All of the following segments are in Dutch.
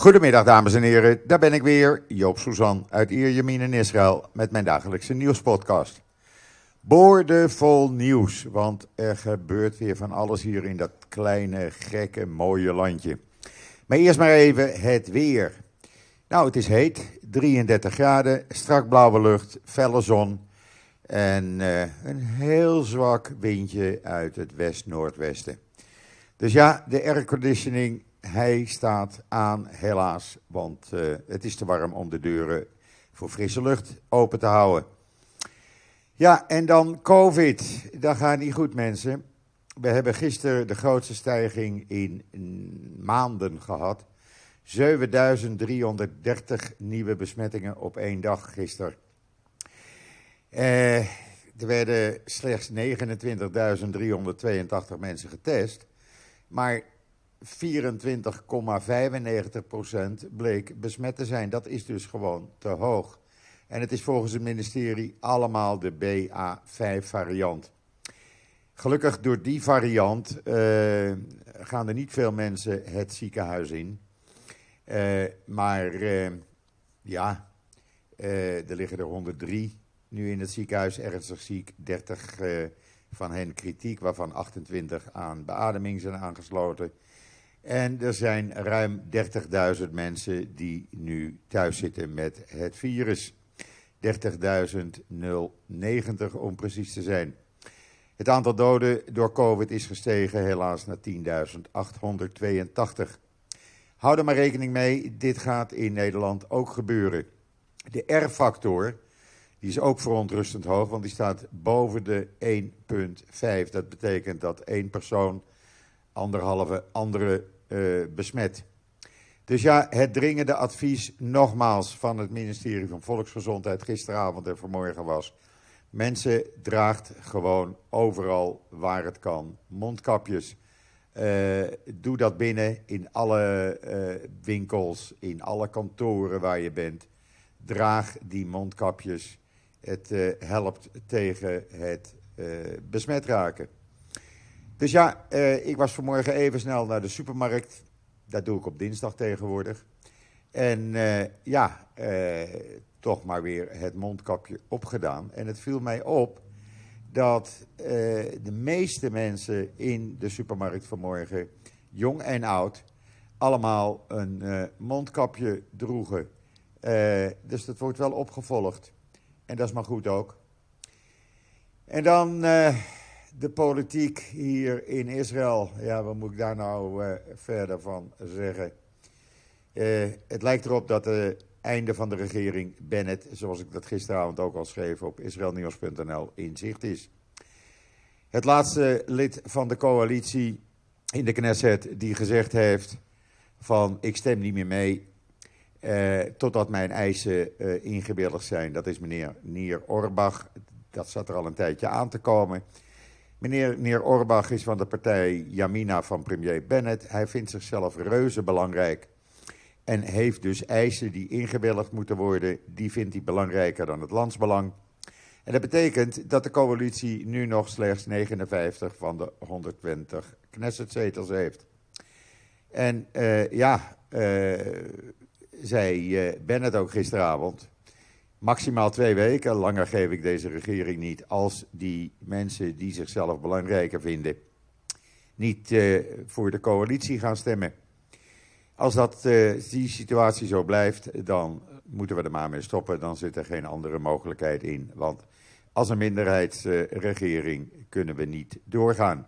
Goedemiddag dames en heren, daar ben ik weer, Joop Suzan uit Ierjemien in Israël met mijn dagelijkse nieuwspodcast. Boordevol nieuws, want er gebeurt weer van alles hier in dat kleine, gekke, mooie landje. Maar eerst maar even het weer. Nou, het is heet, 33 graden, strak blauwe lucht, felle zon en uh, een heel zwak windje uit het west-noordwesten. Dus ja, de airconditioning hij staat aan, helaas, want uh, het is te warm om de deuren voor frisse lucht open te houden. Ja, en dan COVID. Dat gaat niet goed, mensen. We hebben gisteren de grootste stijging in maanden gehad. 7330 nieuwe besmettingen op één dag gisteren. Uh, er werden slechts 29.382 mensen getest. Maar 24,95% bleek besmet te zijn. Dat is dus gewoon te hoog. En het is volgens het ministerie allemaal de BA5-variant. Gelukkig door die variant uh, gaan er niet veel mensen het ziekenhuis in. Uh, maar uh, ja, er liggen er 103 nu in het ziekenhuis ernstig ziek. 30 van hen kritiek, waarvan 28 aan beademing zijn aangesloten. En er zijn ruim 30.000 mensen die nu thuis zitten met het virus. 30.090 om precies te zijn. Het aantal doden door COVID is gestegen helaas naar 10.882. Hou er maar rekening mee, dit gaat in Nederland ook gebeuren. De R-factor, die is ook verontrustend hoog, want die staat boven de 1,5. Dat betekent dat één persoon anderhalve andere uh, besmet. Dus ja, het dringende advies nogmaals van het ministerie van Volksgezondheid gisteravond en vanmorgen was... mensen draagt gewoon overal waar het kan mondkapjes. Uh, doe dat binnen in alle uh, winkels, in alle kantoren waar je bent. Draag die mondkapjes. Het helpt tegen het besmet raken. Dus ja, uh, ik was vanmorgen even snel naar de supermarkt. Dat doe ik op dinsdag tegenwoordig. En uh, ja, uh, toch maar weer het mondkapje opgedaan. En het viel mij op dat de meeste mensen in de supermarkt vanmorgen, jong en oud, allemaal een mondkapje droegen. dus dat wordt wel opgevolgd. En dat is maar goed ook. En dan de politiek hier in Israël. Ja, wat moet ik daar nou uh, verder van zeggen? Uh, het lijkt erop dat het einde van de regering Bennett, zoals ik dat gisteravond ook al schreef op israelnieuws.nl, in zicht is. Het laatste lid van de coalitie in de Knesset die gezegd heeft van ik stem niet meer mee uh, totdat mijn eisen ingebeeldigd zijn. Dat is meneer Nier Orbach. Dat zat er al een tijdje aan te komen. Meneer, meneer Orbach is van de partij Yamina van premier Bennett. Hij vindt zichzelf reuze belangrijk. En heeft dus eisen die ingewilligd moeten worden, die vindt hij belangrijker dan het landsbelang. En dat betekent dat de coalitie nu nog slechts 59 van de 120 Knessetzetels heeft. En uh, ja, uh, zei uh, Bennett ook gisteravond, Maximaal twee weken, langer geef ik deze regering niet, als die mensen die zichzelf belangrijker vinden, niet uh, voor de coalitie gaan stemmen. Als dat, uh, die situatie zo blijft, dan moeten we er maar mee stoppen. Dan zit er geen andere mogelijkheid in. Want als een minderheidsregering kunnen we niet doorgaan.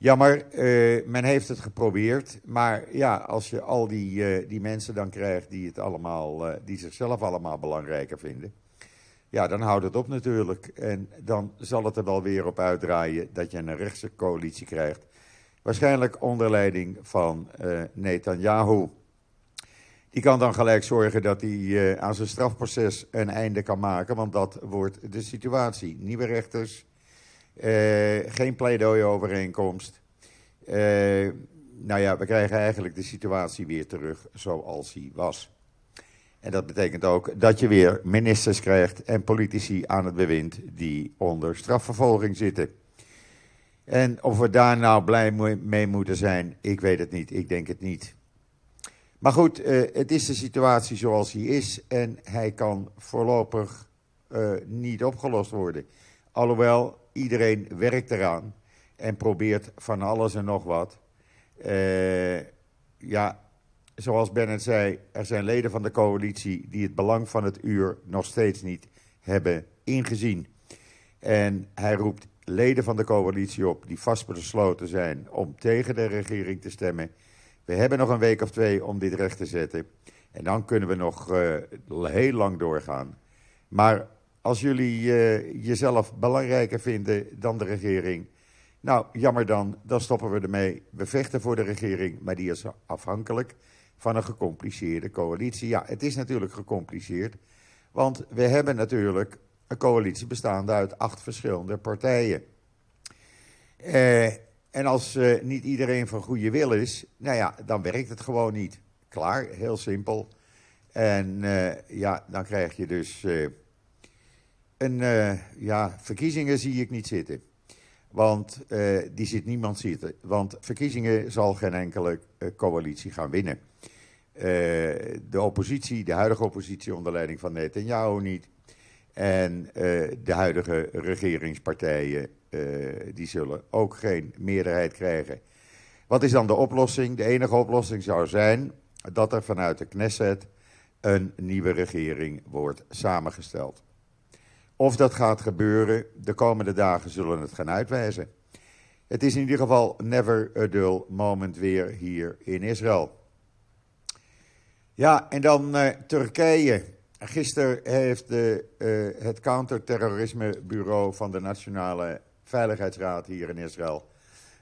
Jammer, uh, men heeft het geprobeerd. Maar ja, als je al die, uh, die mensen dan krijgt die, het allemaal, uh, die zichzelf allemaal belangrijker vinden. Ja, dan houdt het op natuurlijk. En dan zal het er wel weer op uitdraaien dat je een rechtse coalitie krijgt. Waarschijnlijk onder leiding van Netanyahu. Die kan dan gelijk zorgen dat hij aan zijn strafproces een einde kan maken. Want dat wordt de situatie. Nieuwe rechters geen pleidooi-overeenkomst. Uh, nou ja, we krijgen eigenlijk de situatie weer terug zoals die was. En dat betekent ook dat je weer ministers krijgt en politici aan het bewind die onder strafvervolging zitten. En of we daar nou blij mee moeten zijn, ik weet het niet, ik denk het niet. Maar goed, uh, het is de situatie zoals die is en hij kan voorlopig niet opgelost worden. Alhoewel iedereen werkt eraan en probeert van alles en nog wat. Uh, ja, zoals Bennett zei, er zijn leden van de coalitie die het belang van het uur nog steeds niet hebben ingezien. En hij roept leden van de coalitie op die vastbesloten zijn om tegen de regering te stemmen. We hebben nog een week of twee om dit recht te zetten. En dan kunnen we nog uh, heel lang doorgaan. Maar als jullie uh, jezelf belangrijker vinden dan de regering. Nou, jammer dan, dan stoppen we ermee. We vechten voor de regering, maar die is afhankelijk van een gecompliceerde coalitie. Ja, het is natuurlijk gecompliceerd, want we hebben natuurlijk een coalitie bestaande uit acht verschillende partijen. Eh, en als uh, niet iedereen van goede wil is, nou ja, dan werkt het gewoon niet. Klaar, heel simpel. En ja, dan krijg je dus een, ja, verkiezingen zie ik niet zitten. Want die zit niemand zitten. Want verkiezingen zal geen enkele coalitie gaan winnen. de oppositie, de huidige oppositie onder leiding van Netanyahu niet. En de huidige regeringspartijen, die zullen ook geen meerderheid krijgen. Wat is dan de oplossing? De enige oplossing zou zijn dat er vanuit de Knesset een nieuwe regering wordt samengesteld. Of dat gaat gebeuren, de komende dagen zullen het gaan uitwijzen. Het is in ieder geval never a dull moment weer hier in Israël. Ja, en dan uh, Turkije. Gisteren heeft de, uh, het counterterrorismebureau van de Nationale Veiligheidsraad hier in Israël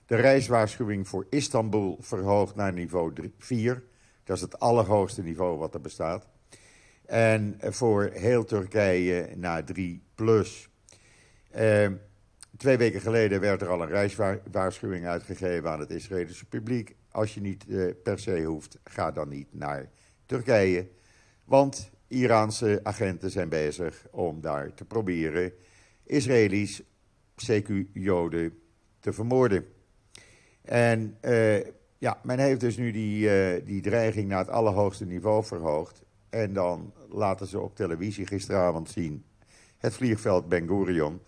de reiswaarschuwing voor Istanbul verhoogd naar niveau 4. Dat is het allerhoogste niveau wat er bestaat. En voor heel Turkije naar 3 plus. Uh, twee weken geleden werd er al een reiswaarschuwing uitgegeven aan het Israëlische publiek. Als je niet uh, per se hoeft, ga dan niet naar Turkije. Want Iraanse agenten zijn bezig om daar te proberen Israëli's, CQ-Joden, te vermoorden. En uh, ja, men heeft dus nu die, uh, die dreiging naar het allerhoogste niveau verhoogd. En dan laten ze op televisie gisteravond zien het vliegveld Ben Gurion.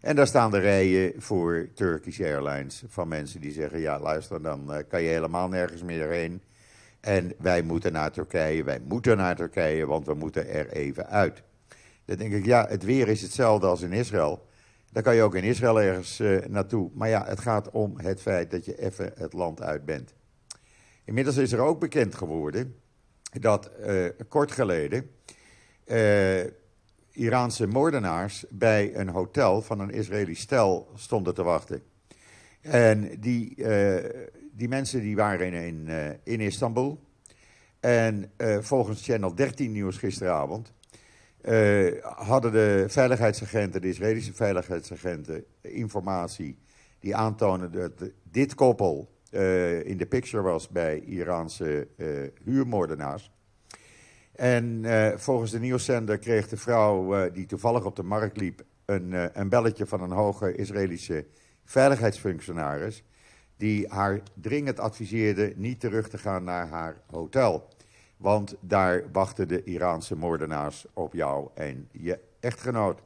En daar staan de rijen voor Turkish Airlines van mensen die zeggen: ja, luister, dan uh, kan je helemaal nergens meer heen. En wij moeten naar Turkije, wij moeten naar Turkije, want we moeten er even uit. Dan denk ik, ja, het weer is hetzelfde als in Israël. Dan kan je ook in Israël ergens uh, naartoe. Maar ja, het gaat om het feit dat je even het land uit bent. Inmiddels is er ook bekend geworden dat uh, kort geleden Iraanse moordenaars bij een hotel van een Israëlisch stel stonden te wachten. En die die mensen die waren in, uh, in Istanbul. En uh, volgens Channel 13 nieuws gisteravond hadden de veiligheidsagenten, de Israëlische veiligheidsagenten, informatie die aantonen dat dit koppel in de picture was bij Iraanse huurmoordenaars. En volgens de nieuwszender kreeg de vrouw die toevallig op de markt liep een, een belletje van een hoge Israëlische veiligheidsfunctionaris die haar dringend adviseerde niet terug te gaan naar haar hotel. Want daar wachten de Iraanse moordenaars op jou en je echtgenoot.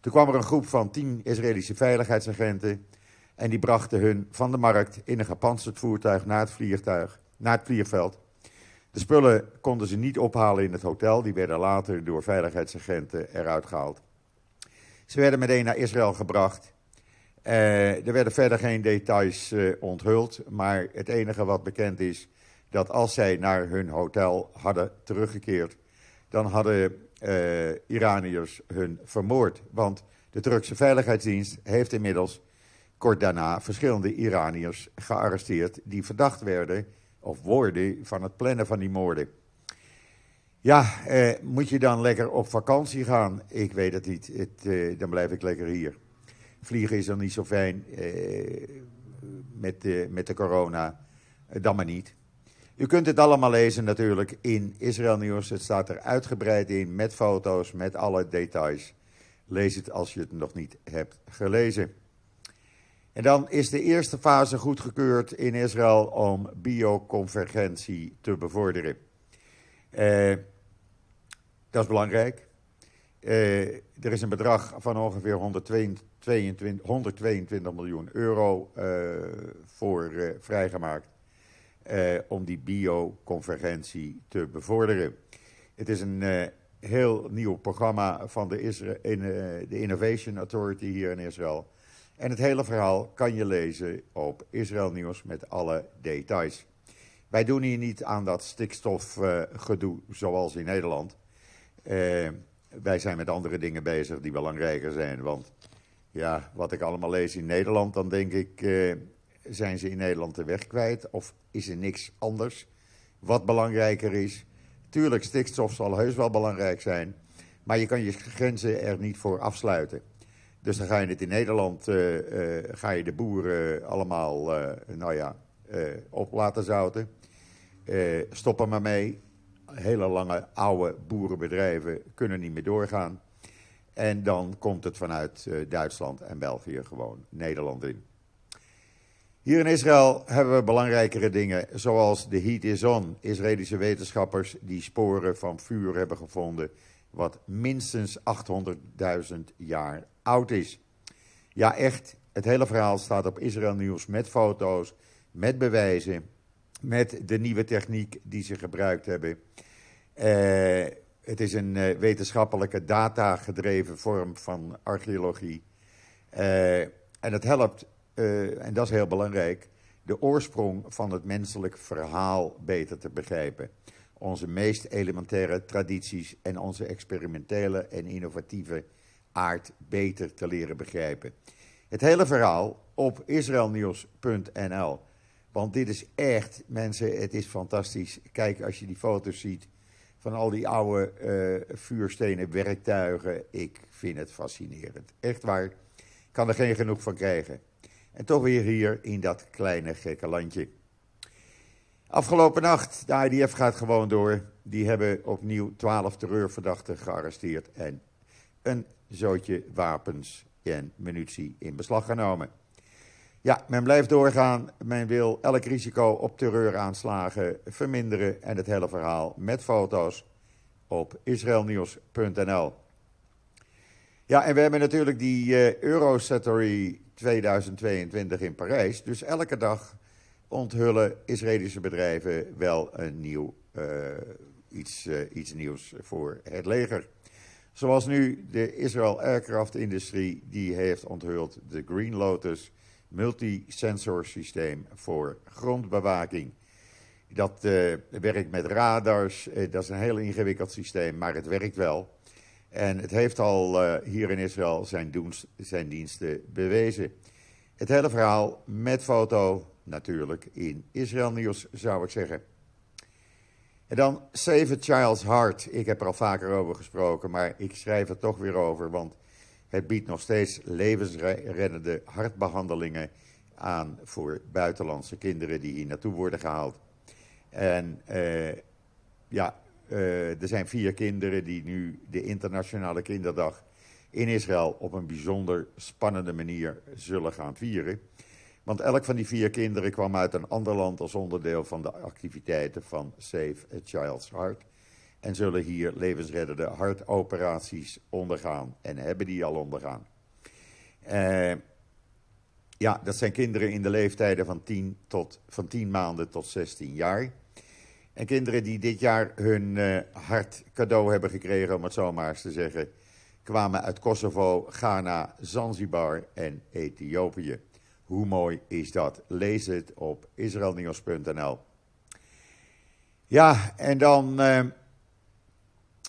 Toen kwam er een groep van tien Israëlische veiligheidsagenten. En die brachten hun van de markt in een gepantserd voertuig naar het, vliegtuig, naar het vliegveld. De spullen konden ze niet ophalen in het hotel. Die werden later door veiligheidsagenten eruit gehaald. Ze werden meteen naar Israël gebracht. Uh, er werden verder geen details uh, onthuld, maar het enige wat bekend is dat als zij naar hun hotel hadden teruggekeerd, dan hadden uh, Iraniërs hun vermoord. Want de Turkse Veiligheidsdienst heeft inmiddels kort daarna verschillende Iraniërs gearresteerd die verdacht werden of worden van het plannen van die moorden. Ja, moet je dan lekker op vakantie gaan? Ik weet het niet. Het, dan blijf ik lekker hier. Vliegen is dan niet zo fijn eh, met, de, met de corona, eh, dan maar niet. U kunt het allemaal lezen natuurlijk in Israël Nieuws. Het staat er uitgebreid in met foto's, met alle details. Lees het als je het nog niet hebt gelezen. En dan is de eerste fase goedgekeurd in Israël om bioconvergentie te bevorderen. Uh, dat is belangrijk. Uh, er is een bedrag van ongeveer 122, 122 miljoen euro uh, voor vrijgemaakt om die bioconvergentie te bevorderen. Het is een heel nieuw programma van de, in, de Innovation Authority hier in Israël. En het hele verhaal kan je lezen op Israël Nieuws met alle details. Wij doen hier niet aan dat stikstofgedoe uh, zoals in Nederland. Uh, wij zijn met andere dingen bezig die belangrijker zijn. Want ja, wat ik allemaal lees in Nederland, dan denk ik, uh, zijn ze in Nederland de weg kwijt? Of is er niks anders wat belangrijker is? Tuurlijk, stikstof zal heus wel belangrijk zijn. Maar je kan je grenzen er niet voor afsluiten. Dus dan ga je het in Nederland, uh, uh, ga je de boeren allemaal, uh, nou ja, op laten zouten. stop er maar mee. Hele lange oude boerenbedrijven kunnen niet meer doorgaan. En dan komt het vanuit Duitsland en België gewoon Nederland in. Hier in Israël hebben we belangrijkere dingen, zoals de Heat is On. Israëlische wetenschappers die sporen van vuur hebben gevonden, wat minstens 800.000 jaar oud is. Ja, echt, het hele verhaal staat op Israël Nieuws met foto's, met bewijzen, met de nieuwe techniek die ze gebruikt hebben. Uh, het is een uh, wetenschappelijke data-gedreven vorm van archeologie. Uh, en het helpt, en dat is heel belangrijk, de oorsprong van het menselijk verhaal beter te begrijpen. Onze meest elementaire tradities en onze experimentele en innovatieve aard beter te leren begrijpen. Het hele verhaal op israelnieuws.nl. Want dit is echt, mensen, het is fantastisch. Kijk, als je die foto's ziet van al die oude uh, vuurstenen werktuigen. Ik vind het fascinerend. Echt waar. Ik kan er geen genoeg van krijgen. En toch weer hier in dat kleine gekke landje. Afgelopen nacht, de IDF gaat gewoon door. Die hebben opnieuw 12 terreurverdachten gearresteerd. En een zootje wapens en munitie in beslag genomen. Ja, men blijft doorgaan. Men wil elk risico op terreuraanslagen verminderen. En het hele verhaal met foto's op israelnieuws.nl. Ja, en we hebben natuurlijk die uh, Eurosatory 2022 in Parijs. Dus elke dag onthullen Israëlische bedrijven wel een nieuw, uh, iets, uh, iets nieuws voor het leger. Zoals nu de Israel Aircraft Industrie, die heeft onthuld de Green Lotus multisensor systeem voor grondbewaking. Dat uh, werkt met radars, uh, dat is een heel ingewikkeld systeem, maar het werkt wel. En het heeft al uh, hier in Israël zijn, zijn diensten bewezen. Het hele verhaal met foto natuurlijk in Israël Nieuws, zou ik zeggen. En dan Save a Child's Heart. Ik heb er al vaker over gesproken, maar ik schrijf er toch weer over, want het biedt nog steeds levensreddende hartbehandelingen aan voor buitenlandse kinderen die hier naartoe worden gehaald. En uh, ja, uh, er zijn vier kinderen die nu de Internationale Kinderdag in Israël op een bijzonder spannende manier zullen gaan vieren. Want elk van die vier kinderen kwam uit een ander land als onderdeel van de activiteiten van Save a Child's Heart. En zullen hier levensreddende hartoperaties ondergaan. En hebben die al ondergaan. Uh, ja, dat zijn kinderen in de leeftijden van 10, tot, van 10 maanden tot 16 jaar. En kinderen die dit jaar hun uh, hart cadeau hebben gekregen, om het zo maar eens te zeggen, kwamen uit Kosovo, Ghana, Zanzibar en Ethiopië. Hoe mooi is dat? Lees het op israelnieuws.nl. Ja, en dan uh,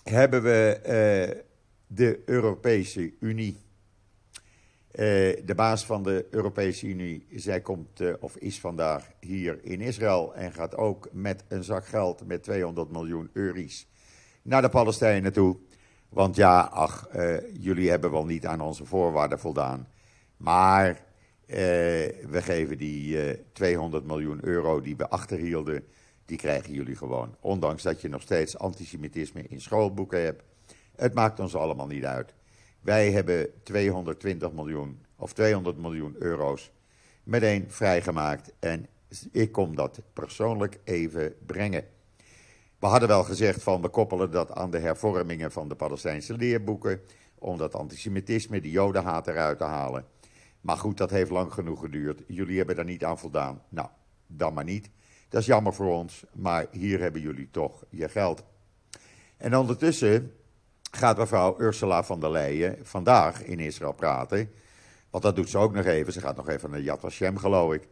hebben we uh, de Europese Unie. Uh, de baas van de Europese Unie, zij komt of is vandaag hier in Israël en gaat ook met een zak geld met 200 miljoen euro's naar de Palestijnen toe. Want ja, ach, jullie hebben wel niet aan onze voorwaarden voldaan. Maar uh, we geven die uh, eh, 200 miljoen euro die we achterhielden, die krijgen jullie gewoon. Ondanks dat je nog steeds antisemitisme in schoolboeken hebt. Het maakt ons allemaal niet uit. Wij hebben 220 miljoen of 200 miljoen euro's meteen vrijgemaakt. En ik kom dat persoonlijk even brengen. We hadden wel gezegd van we koppelen dat aan de hervormingen van de Palestijnse leerboeken. Om dat antisemitisme, die jodenhaat eruit te halen. Maar goed, dat heeft lang genoeg geduurd. Jullie hebben daar niet aan voldaan. Nou, dan maar niet. Dat is jammer voor ons, maar hier hebben jullie toch je geld. En ondertussen gaat mevrouw Ursula von der Leyen vandaag in Israël praten. Want dat doet ze ook nog even. Ze gaat nog even naar Yad Vashem, geloof ik.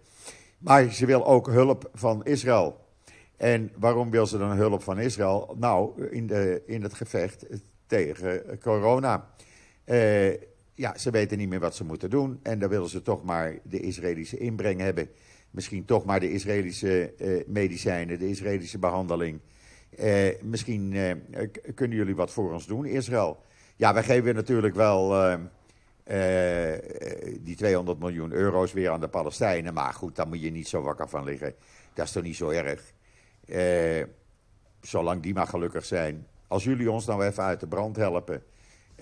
Maar ze wil ook hulp van Israël. En waarom wil ze dan hulp van Israël? Nou, in, de, in het gevecht tegen corona. Uh, ja, ze weten niet meer wat ze moeten doen. En dan willen ze toch maar de Israëlische inbreng hebben. Misschien toch maar de Israëlische uh, medicijnen, de Israëlische behandeling. Uh, misschien kunnen jullie wat voor ons doen, Israël. Ja, wij geven natuurlijk wel die 200 miljoen euro's weer aan de Palestijnen. Maar goed, daar moet je niet zo wakker van liggen. Dat is toch niet zo erg. zolang die maar gelukkig zijn. Als jullie ons nou even uit de brand helpen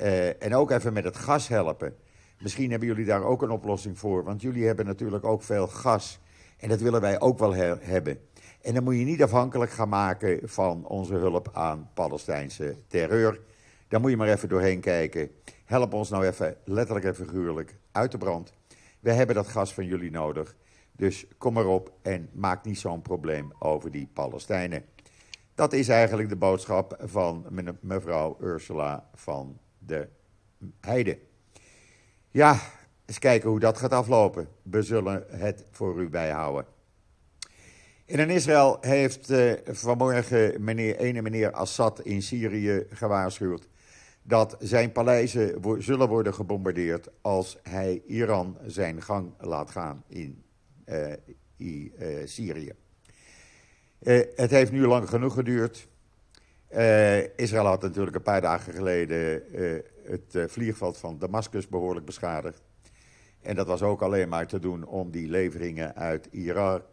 uh, en ook even met het gas helpen. Misschien hebben jullie daar ook een oplossing voor. Want jullie hebben natuurlijk ook veel gas. En dat willen wij ook wel hebben. En dan moet je niet afhankelijk gaan maken van onze hulp aan Palestijnse terreur. Daar moet je maar even doorheen kijken. Help ons nou even, letterlijk en figuurlijk, uit de brand. We hebben dat gas van jullie nodig. Dus kom maar op en maak niet zo'n probleem over die Palestijnen. Dat is eigenlijk de boodschap van mevrouw Ursula van de heide. Ja, eens kijken hoe dat gaat aflopen. We zullen het voor u bijhouden. In Israël heeft uh, vanmorgen meneer, ene meneer Assad in Syrië gewaarschuwd dat zijn paleizen zullen worden gebombardeerd als hij Iran zijn gang laat gaan in uh, uh, Syrië. het heeft nu lang genoeg geduurd. Uh, Israël had natuurlijk een paar dagen geleden uh, het uh, vliegveld van Damascus behoorlijk beschadigd. En dat was ook alleen maar te doen om die leveringen uit Irak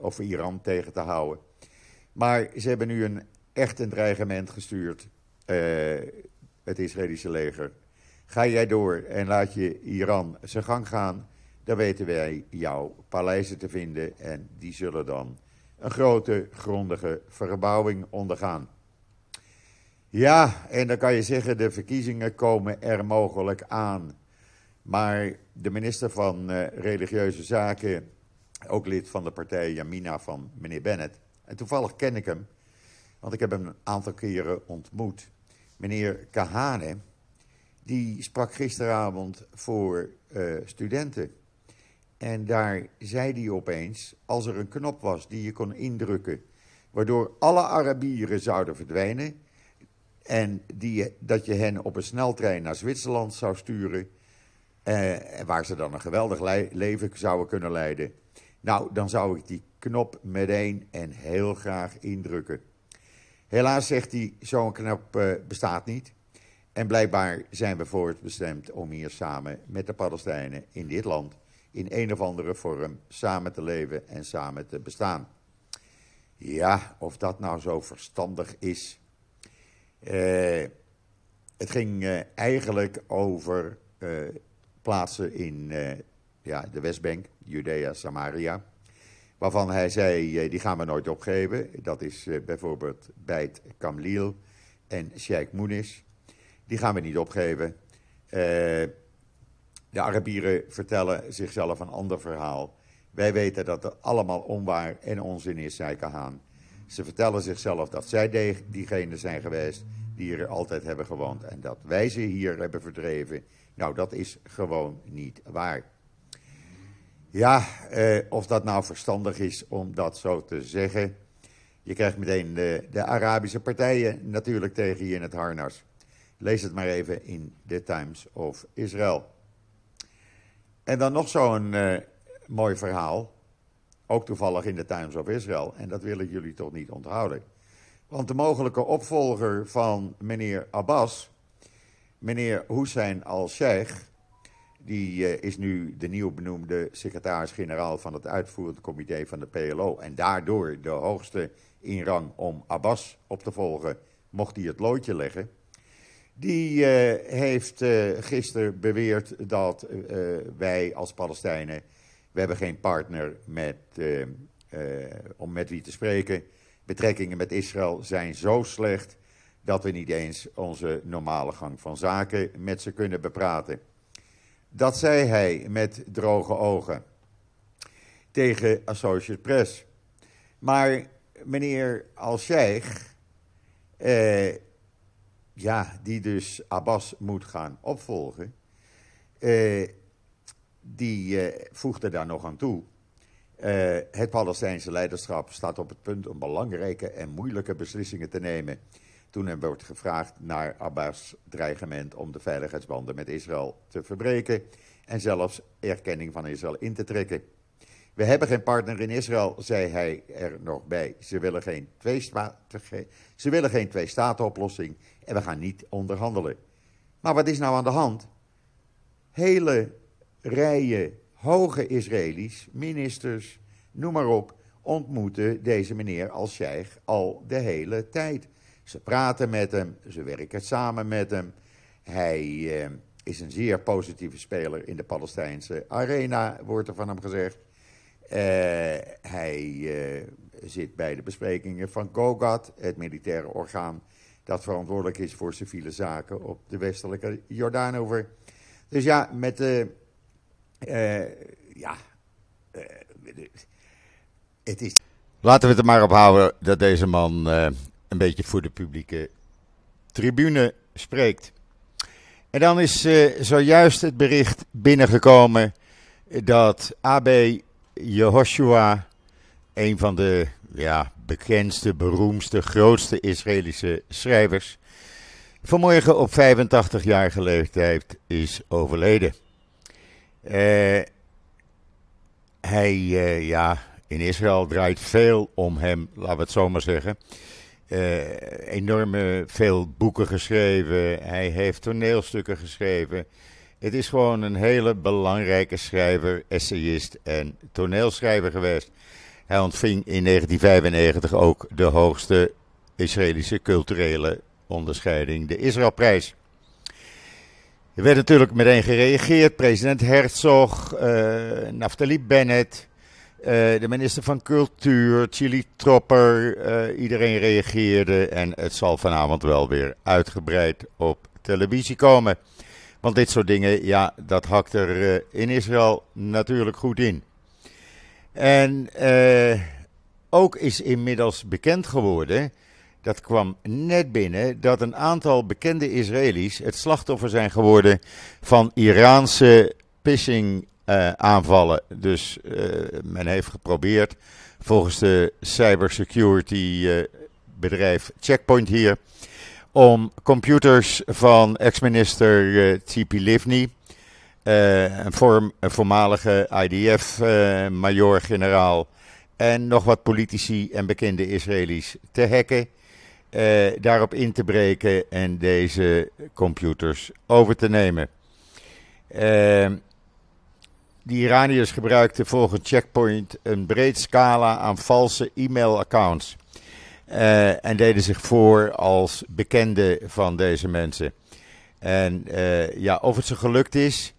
of Iran tegen te houden. Maar ze hebben nu een echt een dreigement gestuurd, het Israëlische leger. Ga jij door en laat je Iran zijn gang gaan, dan weten wij jouw paleizen te vinden en die zullen dan een grote, grondige verbouwing ondergaan. Ja, en dan kan je zeggen, de verkiezingen komen er mogelijk aan. Maar de minister van uh, Religieuze Zaken, ook lid van de partij Yamina van meneer Bennett. En toevallig ken ik hem, want ik heb hem een aantal keren ontmoet. Meneer Kahane, die sprak gisteravond voor uh, studenten. En daar zei hij opeens, als er een knop was die je kon indrukken, waardoor alle Arabieren zouden verdwijnen en die, dat je hen op een sneltrein naar Zwitserland zou sturen. Eh, waar ze dan een geweldig leven zouden kunnen leiden. Nou, dan zou ik die knop meteen en heel graag indrukken. Helaas zegt hij, zo'n knop uh, bestaat niet. En blijkbaar zijn we voortbestemd om hier samen met de Palestijnen in dit land... in een of andere vorm samen te leven en samen te bestaan. Ja, of dat nou zo verstandig is... Uh, het ging uh, eigenlijk over uh, plaatsen in ja, de Westbank, Judea, Samaria. Waarvan hij zei, die gaan we nooit opgeven. Dat is bijvoorbeeld Beit Kamlil en Sheikh Mounis. Die gaan we niet opgeven. de Arabieren vertellen zichzelf een ander verhaal. Wij weten dat het allemaal onwaar en onzin is, zei Kahaan. Ze vertellen zichzelf dat zij diegene zijn geweest die er altijd hebben gewoond. En dat wij ze hier hebben verdreven, nou dat is gewoon niet waar. Ja, eh, of dat nou verstandig is om dat zo te zeggen. Je krijgt meteen de, de Arabische partijen natuurlijk tegen je in het harnas. Lees het maar even in The Times of Israel. En dan nog zo'n uh, mooi verhaal. Ook toevallig in de Times of Israel. En dat wil ik jullie toch niet onthouden. Want de mogelijke opvolger van meneer Abbas, meneer Hussein al-Sheikh, die uh, is nu de nieuw benoemde secretaris-generaal van het uitvoerend comité van de PLO. En daardoor de hoogste in rang om Abbas op te volgen, mocht hij het loodje leggen. Die uh, heeft uh, gisteren beweerd dat wij als Palestijnen We hebben geen partner met, om met wie te spreken. Betrekkingen met Israël zijn zo slecht dat we niet eens onze normale gang van zaken met ze kunnen bepraten. Dat zei hij met droge ogen tegen Associated Press. Maar meneer Al-Sheikh, eh, ja, die dus Abbas moet gaan opvolgen, eh, die eh, voegde daar nog aan toe. Eh, het Palestijnse leiderschap staat op het punt om belangrijke en moeilijke beslissingen te nemen. Toen hem wordt gevraagd naar Abbas' dreigement om de veiligheidsbanden met Israël te verbreken en zelfs erkenning van Israël in te trekken. We hebben geen partner in Israël, zei hij er nog bij. Ze willen geen twee-staten-oplossing en we gaan niet onderhandelen. Maar wat is nou aan de hand? Hele rijen hoge Israëli's, ministers, noem maar op, ontmoeten deze meneer als sheikh al de hele tijd. Ze praten met hem, ze werken samen met hem. Hij eh, is een zeer positieve speler in de Palestijnse arena, wordt er van hem gezegd. Uh, hij uh, zit bij de besprekingen van GOGAT, het militaire orgaan dat verantwoordelijk is voor civiele zaken op de westelijke Jordaanover. Dus ja, met de. Uh, ja. het is. Laten we het er maar op houden dat deze man een beetje voor de publieke tribune spreekt. En dan is zojuist het bericht binnengekomen dat AB Jehoshua, een van de ja, bekendste, beroemdste, grootste Israëlische schrijvers, vanmorgen op 85-jarige leeftijd is overleden. Uh, hij, uh, ja, in Israël draait veel om hem, laten we het zo maar zeggen. Uh, enorme veel boeken geschreven. Hij heeft toneelstukken geschreven. Het is gewoon een hele belangrijke schrijver, essayist en toneelschrijver geweest. Hij ontving in 1995 ook de hoogste Israëlische culturele onderscheiding, de Israëlprijs. Er werd natuurlijk meteen gereageerd. President Herzog, uh, Naftali Bennett, uh, de minister van Cultuur, Chili Tropper. Uh, iedereen reageerde en het zal vanavond wel weer uitgebreid op televisie komen. Want dit soort dingen, ja, dat hakt er in Israël natuurlijk goed in. En ook is inmiddels bekend geworden, dat kwam net binnen, dat een aantal bekende Israëli's het slachtoffer zijn geworden van Iraanse phishing uh, aanvallen. Dus men heeft geprobeerd, volgens de cybersecurity bedrijf Checkpoint hier, om computers van ex-minister Tzipi Livni, een, voormalige IDF-major-generaal eh, en nog wat politici en bekende Israëli's te hacken, daarop in te breken en deze computers over te nemen. de Iraniërs gebruikten volgens Checkpoint een breed scala aan valse e-mailaccounts. Uh, en deden zich voor als bekende van deze mensen. En uh, ja, of het ze gelukt is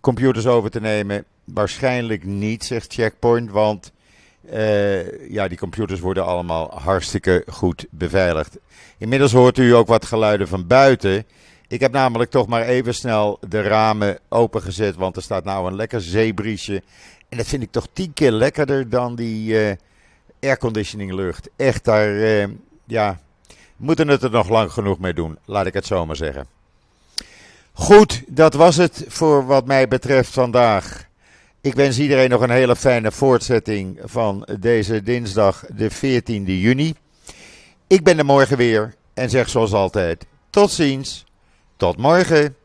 computers over te nemen, waarschijnlijk niet, zegt Checkpoint. Want ja, die computers worden allemaal hartstikke goed beveiligd. Inmiddels hoort u ook wat geluiden van buiten. Ik heb namelijk toch maar even snel de ramen opengezet, want er staat nou een lekker zeebriesje. En dat vind ik toch tien keer lekkerder dan die airconditioning lucht. Echt, daar uh, ja, moeten het er nog lang genoeg mee doen, laat ik het zo maar zeggen. Goed, dat was het voor wat mij betreft vandaag. Ik wens iedereen nog een hele fijne voortzetting van deze dinsdag, de 14e juni. Ik ben er morgen weer en zeg zoals altijd: tot ziens, tot morgen.